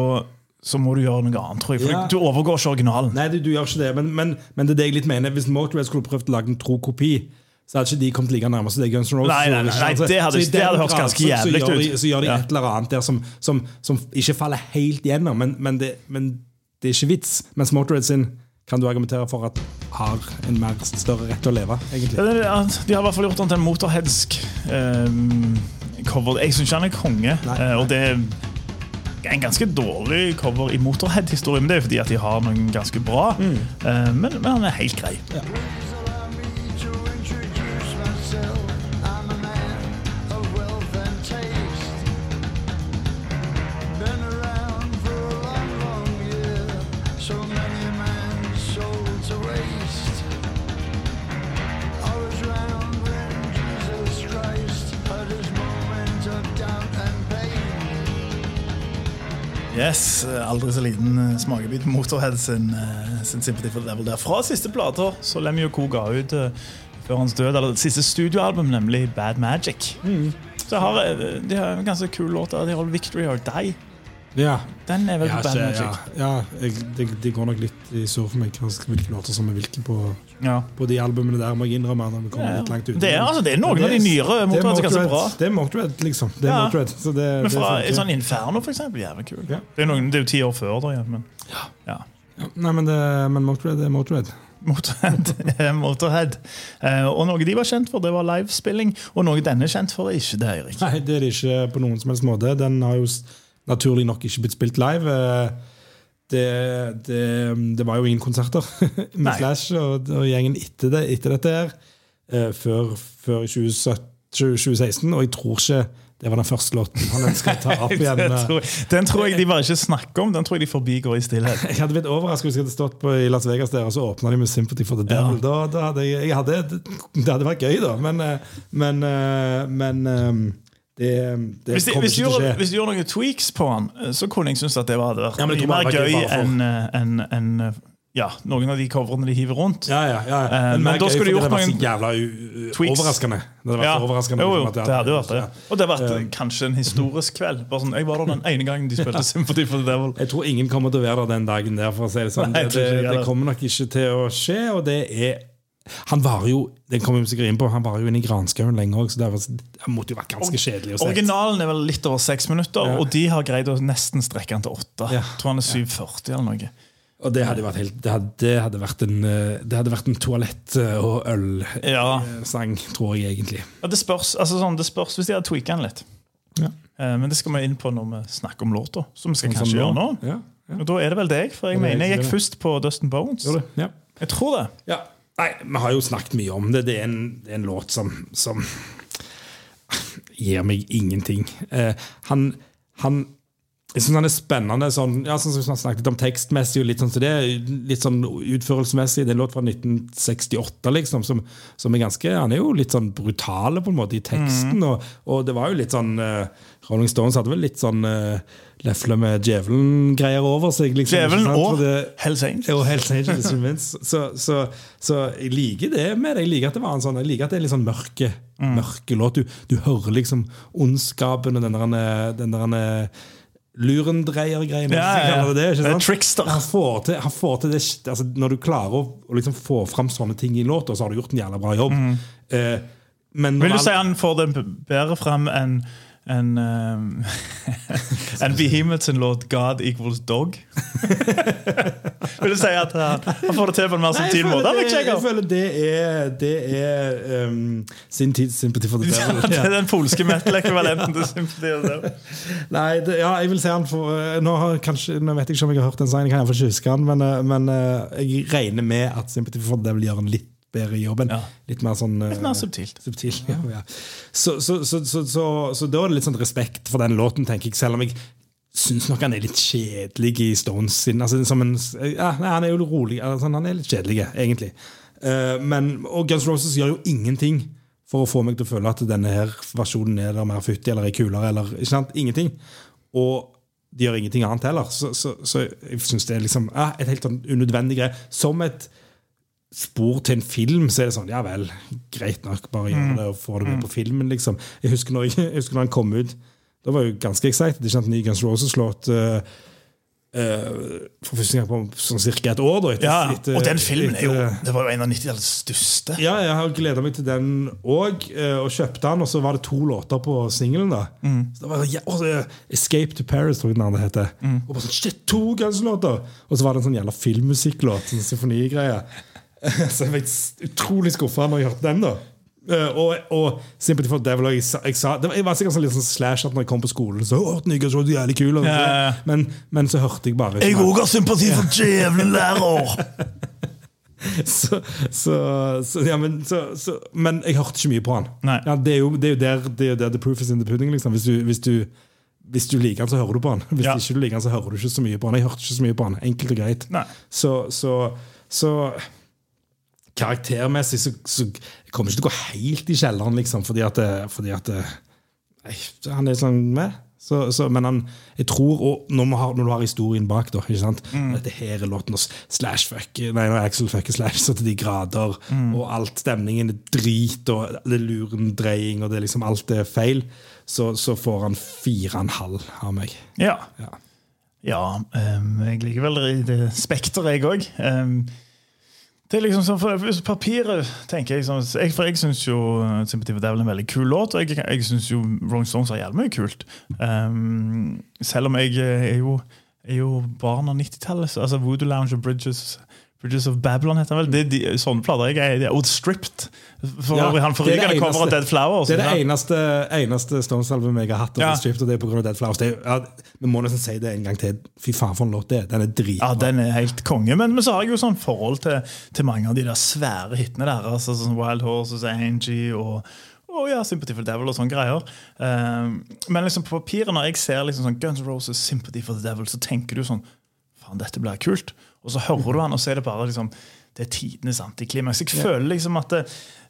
Speaker 2: så må du gjøre noe annet, tror jeg. For
Speaker 3: Ja.
Speaker 2: du overgår ikke originalen.
Speaker 3: Nei, du, du gjør ikke det, men, men, men det er det jeg litt mener. Hvis Motorhead skulle prøvd å lage en tro kopi, så hadde ikke de kommet like nærme som det Guns N' Roses
Speaker 2: Nei, nei, nei, nei, det hadde-
Speaker 3: Så
Speaker 2: det hadde hørtes ganske
Speaker 3: så- så
Speaker 2: jævlig
Speaker 3: gjør de-
Speaker 2: ut.
Speaker 3: Så gjør de et eller annet der som, som, som ikke faller helt gjennom, men, men, det, men det er ikke vits. Mens Motorhead sin kan du argumentere for at har en mer større rett til å leve, egentlig.
Speaker 2: Ja, ja, De har i hvert fall gjort den til en motorheadsk eh, cover. Jeg syns ikke han er konge,
Speaker 3: Nei.
Speaker 2: nei. og det er en ganske dårlig cover i Motorhead-historien. Men det er jo fordi at de har noen ganske bra,
Speaker 3: Mm.
Speaker 2: eh, men, men han er helt grei. Yes, Aldri så liten eh, smakebit Motorhead sin, eh, sin Sympathy for the Devil der. Fra siste plater så Lemmy og Co. ga ut eh, før hans død, eller siste studioalbum, nemlig Bad Magic.
Speaker 3: Mm.
Speaker 2: Så har, De har en ganske kul låt der. De har Victory or Die.
Speaker 3: Ja,
Speaker 2: Den er vel på bandet
Speaker 3: ja, ja jeg, det, det går nok litt i surr for meg hvilke låter som er hvilke på,
Speaker 2: Ja.
Speaker 3: på de albumene der, må jeg innrømme. Når vi kommer
Speaker 2: Ja,
Speaker 3: litt langt ut.
Speaker 2: det er- altså, det er noen
Speaker 3: det,
Speaker 2: av de nyere
Speaker 3: det er
Speaker 2: Motorhead som er ganske bra.
Speaker 3: Det er Motorhead, liksom. Det er
Speaker 2: Ja.
Speaker 3: Motorhead, så det,
Speaker 2: Men fra
Speaker 3: det
Speaker 2: et sånn Inferno, for eksempel, jævlig kul. Det, er noen, det er jo ti år før, da. Men, ja.
Speaker 3: Ja, Nei, men, det, men Motorhead er Motorhead.
Speaker 2: Motorhead Motorhead. Eh, og noe de var kjent for, det var livespilling. Og noe denne er kjent for, er ikke det, Eirik.
Speaker 3: Nei, det er det ikke på noen som helst måte. Den har jo naturlig nok ikke blitt spilt live. Eh, Det, det, det var jo ingen konserter med
Speaker 2: Nei.
Speaker 3: Slash og, og gjengen etter, det, etter dette her eh, før, før i 2017 2016, og jeg tror ikke det var den første låten han ønska å ta opp igjen.
Speaker 2: Den
Speaker 3: eh.
Speaker 2: tror, den tror jeg de bare ikke snakker om. Den tror jeg de forbigår i stillhet.
Speaker 3: Jeg hadde blitt overrasket hvis jeg hadde stått på i Las Vegas der, og så åpna de med 'Sympathy for the Devil'. Da, da hadde jeg, jeg hadde, det hadde vært gøy, da, men, men, men det, det
Speaker 2: Hvis de, hvis, gjorde,
Speaker 3: skje.
Speaker 2: hvis de gjorde noen tweaks på den, eh, så kunne jeg synes at det var vært
Speaker 3: Ja,
Speaker 2: mye mer
Speaker 3: det
Speaker 2: gøy enn en, en, enn, eh, ja, noen av de coverene de hiver rundt.
Speaker 3: Ja, ja, ja.
Speaker 2: Men,
Speaker 3: men
Speaker 2: da skulle de
Speaker 3: fordi
Speaker 2: gjort
Speaker 3: det var
Speaker 2: noen
Speaker 3: jævla
Speaker 2: tweaks.
Speaker 3: overraskende. Det hadde vært
Speaker 2: Ja.
Speaker 3: overraskende.
Speaker 2: Jo, jo, det hadde vært det.
Speaker 3: ja.
Speaker 2: Og det hadde vært
Speaker 3: Eh,
Speaker 2: eh, kanskje en historisk kveld. Bare sånn, Jeg var der den ene gangen de spilte Symphony for the Devil.
Speaker 3: Jeg tror ingen kommer til å være der den dagen der. for å si Det sånn Det, det, det kommer nok ikke til å skje, og det er Han varer jo Den kommer vi sikkert inn på Han varer jo inn i granskauen lenge òg, så det, var, det måtte jo vært ganske kjedelig.
Speaker 2: Originalen er vel litt over seks minutter,
Speaker 3: Ja.
Speaker 2: og de har greid å nesten strekke den til åtte.
Speaker 3: Ja.
Speaker 2: Tror han er 7,40 eller noe.
Speaker 3: Og det hadde, vært helt, det hadde, det hadde vært en eh, Det hadde vært en toalett- og
Speaker 2: Ja.
Speaker 3: ølsang, tror jeg egentlig.
Speaker 2: Ja, det, spørs, altså sånn, det spørs hvis de hadde tweaka den litt.
Speaker 3: Ja.
Speaker 2: Eh, Men det skal vi inn på når vi snakker om låta. Som vi skal
Speaker 3: Sånn
Speaker 2: kanskje
Speaker 3: som
Speaker 2: gjøre nå.
Speaker 3: Ja, ja.
Speaker 2: Og Da er det vel deg, for jeg
Speaker 3: er
Speaker 2: mener jeg gikk først på Dustin Bones.
Speaker 3: Ja.
Speaker 2: Jeg tror det.
Speaker 3: Ja. Nei, vi har jo snakket mye om det. Det er en, det er en låt som, som gir meg ingenting. Eh, han, han jeg synes han er spennende, sånn, ja, sånn som vi har snakket om tekstmessig og litt sånn så det, litt sånn utførelsesmessig. Det er en låt fra 1968, liksom, som, som er ganske Han er jo litt sånn brutale på en måte i teksten. Og, og det var jo litt sånn uh, Rolling Stones hadde vel litt sånn uh, lefle med djevelen-greier over seg. Liksom,
Speaker 2: Djevelen og
Speaker 3: det-
Speaker 2: Hells Angels.
Speaker 3: og Hells Angels, ikke minst. Så, så, så jeg liker det med det. Jeg liker at det var en sånn Jeg liker at det er litt sånn mørke, mørke låt. Du, du hører liksom ondskapen og den der, den der lurendreier-greien.
Speaker 2: Ja, ja, ja.
Speaker 3: det det,
Speaker 2: er trickster.
Speaker 3: Han får til, han får til det altså, Når du klarer å, å liksom få fram sånne ting i låta, så har du gjort en jævla bra jobb. Eh, men
Speaker 2: Vil du
Speaker 3: når
Speaker 2: si
Speaker 3: han-
Speaker 2: han får det bedre frem enn enn um, en Behemoth sin låt 'God equals dog'? Vil du si at han, han får det til på en mer subtil måte?
Speaker 3: Jeg,
Speaker 2: Jeg
Speaker 3: føler det er, det er um, sin tids sympati for the
Speaker 2: Ja, det er den polske metal-ekvivalenten til sympati of the Devil.
Speaker 3: Nei, det, ja, jeg vil si han får eh, nå, har, kanskje, nå vet jeg ikke om jeg har hørt den sangen, jeg kan iallfall ikke huske den, men, eh, men eh, jeg regner med at sympati for the Devil gjør han litt bedre i jobben,
Speaker 2: Ja.
Speaker 3: Litt mer sånn eh,
Speaker 2: Litt mer subtilt.
Speaker 3: subtilt ja, ja. Så, så, så, så, så, så da er det litt sånn respekt for den låten, tenker jeg, selv om jeg syns nok han er litt kjedelig i Stones sin. Altså, som en, ja, nei, han er jo rolig, altså, han er litt kjedelig, egentlig. Uh, men, og Guns Roses gjør jo ingenting for å få meg til å føle at denne her versjonen er mer futtig eller er kulere. Eller, ikke sant? Ingenting. Og de gjør ingenting annet heller. Så, så, så jeg syns det er liksom, uh, et helt sånn unødvendig greie. Som et spor til en film, så er det sånn Ja vel, greit nok, bare gjør det og få det med på filmen, liksom. Jeg husker når, jeg husker når han kom ut. Da var jeg jo ganske excited. Ikke sant? Ny Guns Roses-låt uh, for første gang på sånn cirka et år. Da, etter,
Speaker 2: Ja,
Speaker 3: etter-
Speaker 2: og den filmen er jo Det var jo en av 90-tallets største.
Speaker 3: ja, jeg har gleda meg til den òg, og kjøpte den. Og så var det to låter på singelen. da Så det var, ja, og så, Escape to Paris, tror jeg den andre heter. Og bare sånn, shit, to Guns-låter! Og så var det en sånn jævla filmmusikklåt. Sånn symfonigreie. Så jeg ble utrolig skuffa når jeg hørte den. da Uh, og, og Sympathy for Devil jeg, jeg, sa, det var, jeg var sikkert sånn litt sånn slash at når jeg kom på skolen, så hørte jeg så jævlig kul og,
Speaker 2: Ja, ja, ja.
Speaker 3: Men, men så hørte jeg bare
Speaker 2: Jeg òg har sympati for djevelen lærer!
Speaker 3: så, så, så, ja, men, så, så, men jeg hørte ikke mye på han. Ja, det, er jo, det er jo der det er der the proof is in the pudding. Liksom. Hvis, du, hvis, du, hvis du liker han, så hører du på han. Hvis ikke du liker han, så hører du ikke så mye på han. Jeg hørte ikke så mye på han. Enkelt og greit.
Speaker 2: Nei.
Speaker 3: Så, så, så karaktermessig så, så jeg kommer ikke til å gå helt i kjelleren, liksom, fordi at, fordi at nei, han er sånn med. Så, så, men han, jeg tror, og når, man har, når du har historien bak, da ikke sant? Dette her er låten Slash fuck, nei, når Axel fucker Slash så til de grader, og alt stemningen er drit, og det er lurendreying, og det er liksom alt er feil, så, så får han fire og en halv av meg.
Speaker 2: Ja.
Speaker 3: Ja.
Speaker 2: Ja, um, jeg liker vel det spekteret, jeg òg. Det er liksom sånn, for Papiret tenker jeg sånn jeg, For jeg syns jo uh, Sympathy for Devil er en veldig kul låt, og jeg, jeg syns jo Rolling Stones har jævlig mye kult. Um, selv om jeg eh, er jo, er jo barn av 90-tallet. Altså Voodoo Lounge og Bridges Bridges of Babylon heter den vel. Det de, sånne plater jeg er. Og Stripped. For
Speaker 3: Ja,
Speaker 2: han forrykende cover av Dead Flowers.
Speaker 3: Det er det eneste, eneste Stones-albumet jeg har hatt,
Speaker 2: Ja.
Speaker 3: stripped, og det er på grunn av Dead Flowers. Det ja, vi må nesten si det en gang til. Fy faen, for en låt det er. Den er dritbra.
Speaker 2: Ja, den er helt konge. Men, men så har jeg jo sånn forhold til, til mange av de der svære hitene der. Altså sånn Wild Horses, Angie og, og ja, Sympathy for the Devil og sånne greier. Um, men liksom på papiret, når jeg ser liksom sånn Guns N' Roses, Sympathy for the Devil, så tenker du sånn Faen, dette blir kult. Og så hører du han, og så er det bare liksom det er tidenes antiklimaks. Jeg føler liksom at det,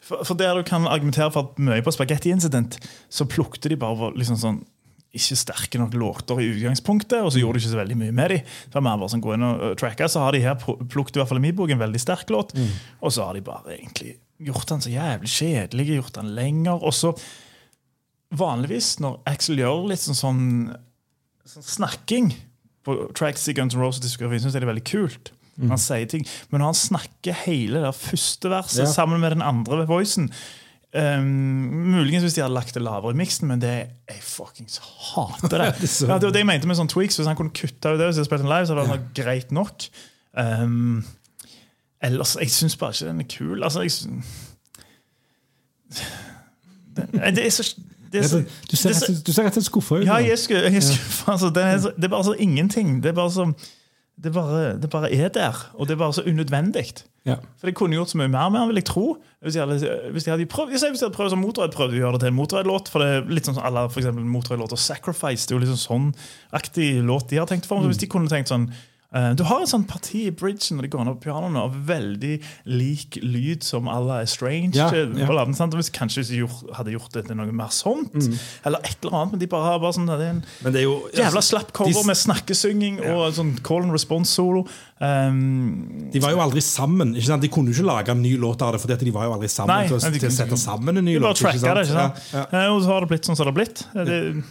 Speaker 2: for, for der du kan argumentere for at mye på Spaghetti Incident, så plukte de bare liksom sånn ikke sterke nok låter i utgangspunktet, og så gjorde de ikke så veldig mye med dem. For mer bare sånn, gå inn og tracka, så har de her pl- plukket i hvert fall i min bok en veldig sterk låt, og så har de bare egentlig gjort den så jævlig kjedelig, gjort den lenger, og så vanligvis når Axel gjør litt sånn, sånn, sånn snakking på tracks i Guns N' Roses diskografi, syns jeg det er veldig kult. Han sier ting, Men når han snakker hele det første verset
Speaker 3: Ja.
Speaker 2: sammen med den andre voicen um, Muligens hvis de hadde lagt det lavere i miksen, men det jeg fuckings hater det.
Speaker 3: Det
Speaker 2: ja, det var det jeg mente med sånn tweaks. Hvis han kunne kutta ut det, hvis jeg spilte den live, så hadde det vært greit nok. Um, ellers Jeg syns bare ikke den er kul. Altså, jeg det, det er så så,
Speaker 3: Du ser
Speaker 2: er så-
Speaker 3: du ser rett og slett skuffa ut.
Speaker 2: ja, jeg er skuffa. Altså, det, er det er bare så ingenting. Det er bare så det bare, det bare er der, og det er bare så unødvendig.
Speaker 3: Ja.
Speaker 2: For det kunne gjort så mye mer med den, vil jeg tro. Hvis de hadde, hvis de hadde prøvd jeg hvis de hadde prøvd som Motorhead prøvde å gjøre det til en Motorhead-låt. For det er litt sånn alle for eksempel Motorhead-låter Sacrifice. Det er jo liksom sånn aktig låt de har tenkt for. Så hvis de kunne tenkt sånn Du har et sånt parti i bridgen når de går ned på pianoene, av veldig lik lyd som alla Strange.
Speaker 3: Ja,
Speaker 2: eh,
Speaker 3: ja.
Speaker 2: på laden, Hvis, kanskje de hadde gjort det til noe mer sånt,
Speaker 3: Mm.
Speaker 2: eller et eller annet. Men de bare har bare sånn det er en
Speaker 3: Men det er jo
Speaker 2: Jævla slapp cover
Speaker 3: de,
Speaker 2: med snakkesynging og sånn call and response-solo. Um,
Speaker 3: de var jo aldri sammen. Ikke sant? De kunne jo ikke lage en ny låt av det, for de var jo aldri sammen
Speaker 2: Nei,
Speaker 3: til, å, til å sette sammen en ny
Speaker 2: de bare
Speaker 3: låt. ikke
Speaker 2: tracka det, ikke sant?
Speaker 3: Ja, ja.
Speaker 2: Eh, Og så har det blitt sånn som det har blitt. Det,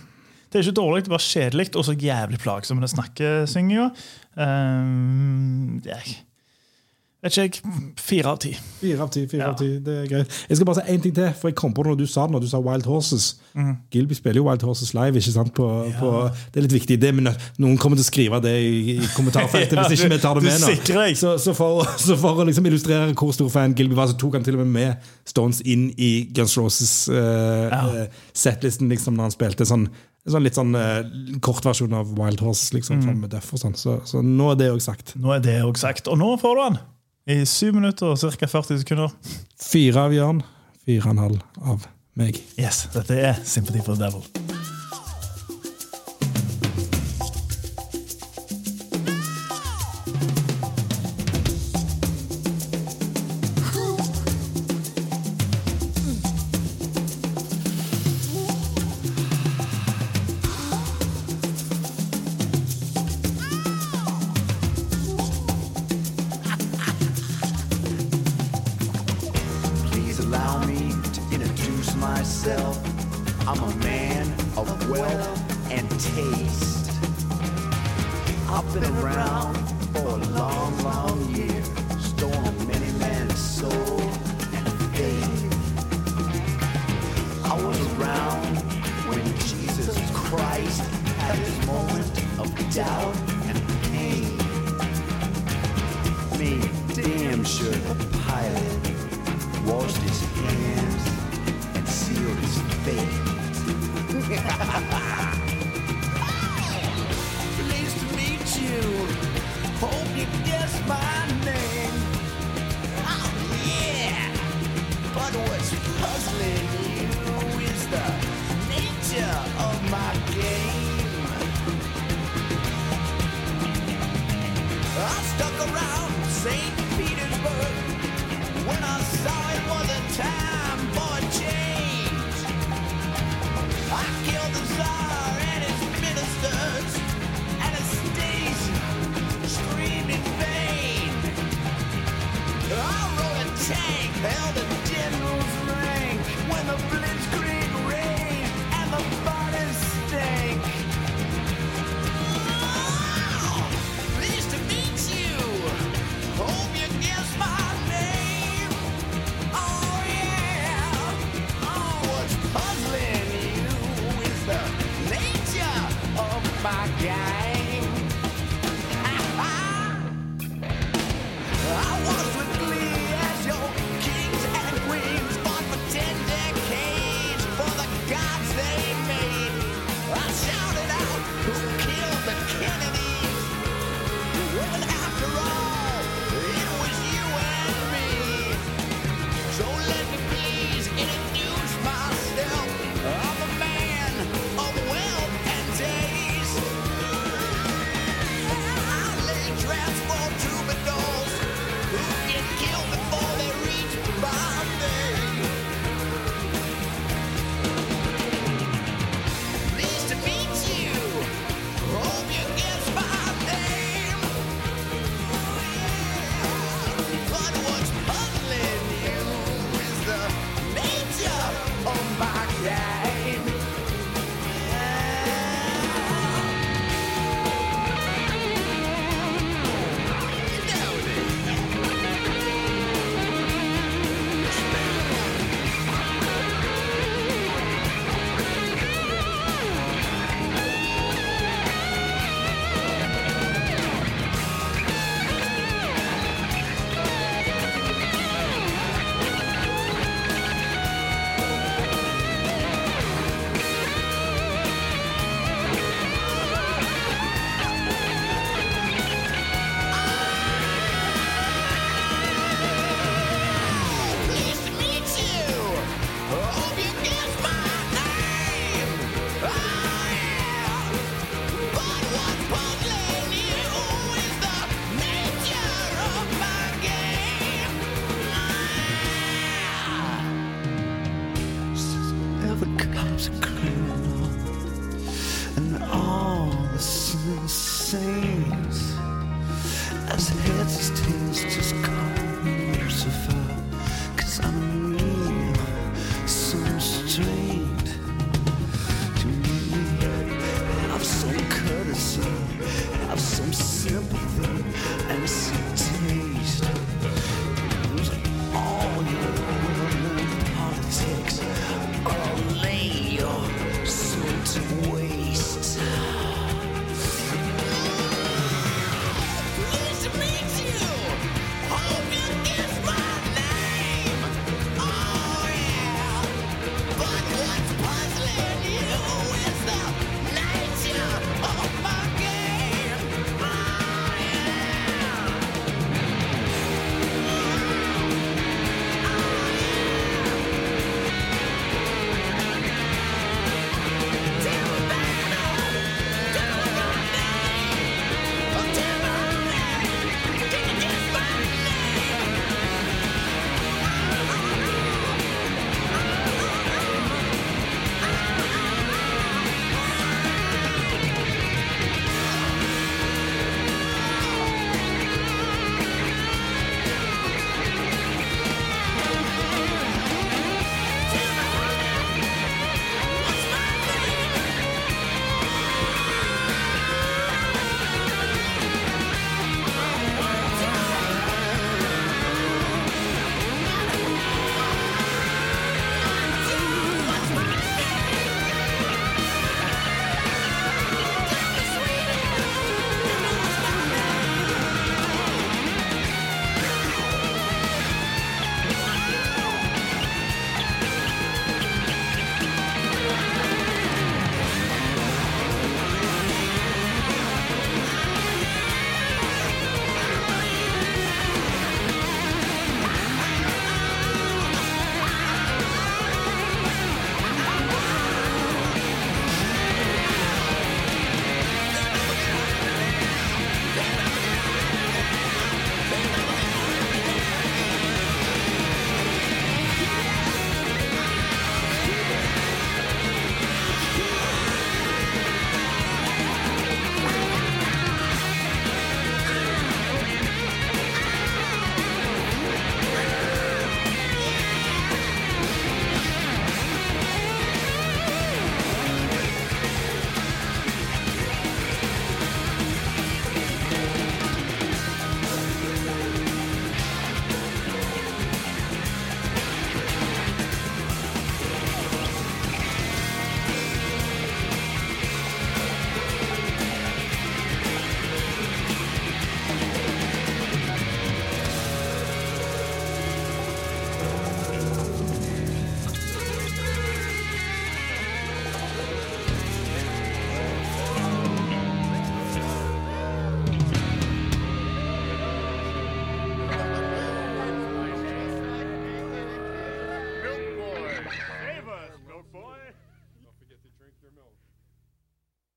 Speaker 2: det er ikke dårlig, det er bare kjedelig og så jævlig plagsomt med den snakkesynginga. Um, det er, vet ikke jeg. Fire av ti.
Speaker 3: Fire av ti. fire
Speaker 2: Ja.
Speaker 3: av ti, det er greit. Jeg skal bare si én ting til, for jeg kom på det når du sa det, når du sa Wild Horses. Gilby spiller jo Wild Horses live. ikke sant? På, på, det er litt viktig. Det men noen kommer til å skrive det i, i kommentarfeltet
Speaker 2: Ja,
Speaker 3: hvis ikke vi tar det med nå. Så, så, for, så for å liksom illustrere hvor stor fan Gilby var, så tok han til og med med Stones inn i Guns Roses uh,
Speaker 2: Ja.
Speaker 3: setlisten liksom, når han spilte sånn en sånn litt sånn eh, kort versjon av Wild Horse. liksom, mm. fram med Duff og sånn. Så, så nå er det òg sagt.
Speaker 2: Nå er det òg sagt. Og nå får du den! I syv minutter og ca. 40 sekunder.
Speaker 3: Fire av Jørn, fire og en halv av meg.
Speaker 2: Yes, dette er Sympathy for the Devil.
Speaker 4: darling.